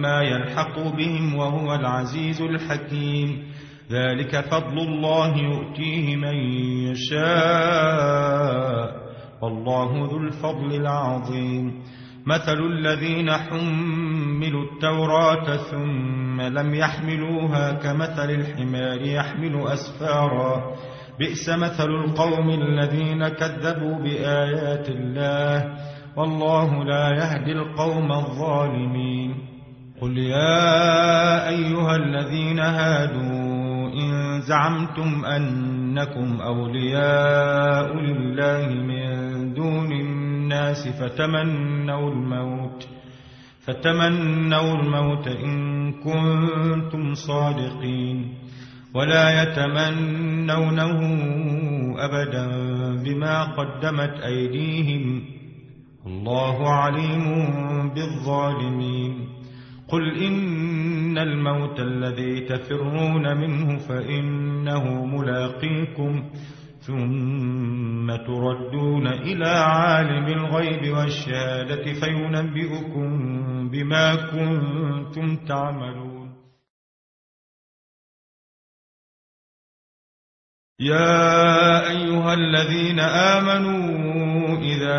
لما يلحقوا بهم وهو العزيز الحكيم. ذلك فضل الله يؤتيه من يشاء. والله ذو الفضل العظيم. مثل الذين حملوا التوراة ثم لم يحملوها كمثل الحمار يحمل أسفارا. بئس مثل القوم الذين كذبوا بآيات الله. والله لا يهدي القوم الظالمين. قل يا أيها الذين هادوا إن زعمتم أنكم أولياء لله من دون الناس فتمنوا الموت فتمنوا الموت إن كنتم صادقين ولا يتمنونه أبدا بما قدمت أيديهم الله عليم بالظالمين. قل إن الموت الذي تفرون منه فإنه ملاقيكم ثم تردون إلى عالم الغيب والشهادة فينبئكم بما كنتم تعملون. يا أيها الذين آمنوا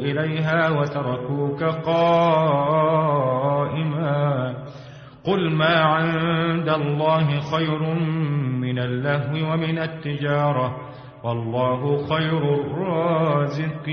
إليها وتركوك قائما قل ما عند الله خير من اللهو ومن التجارة والله خير الرازقين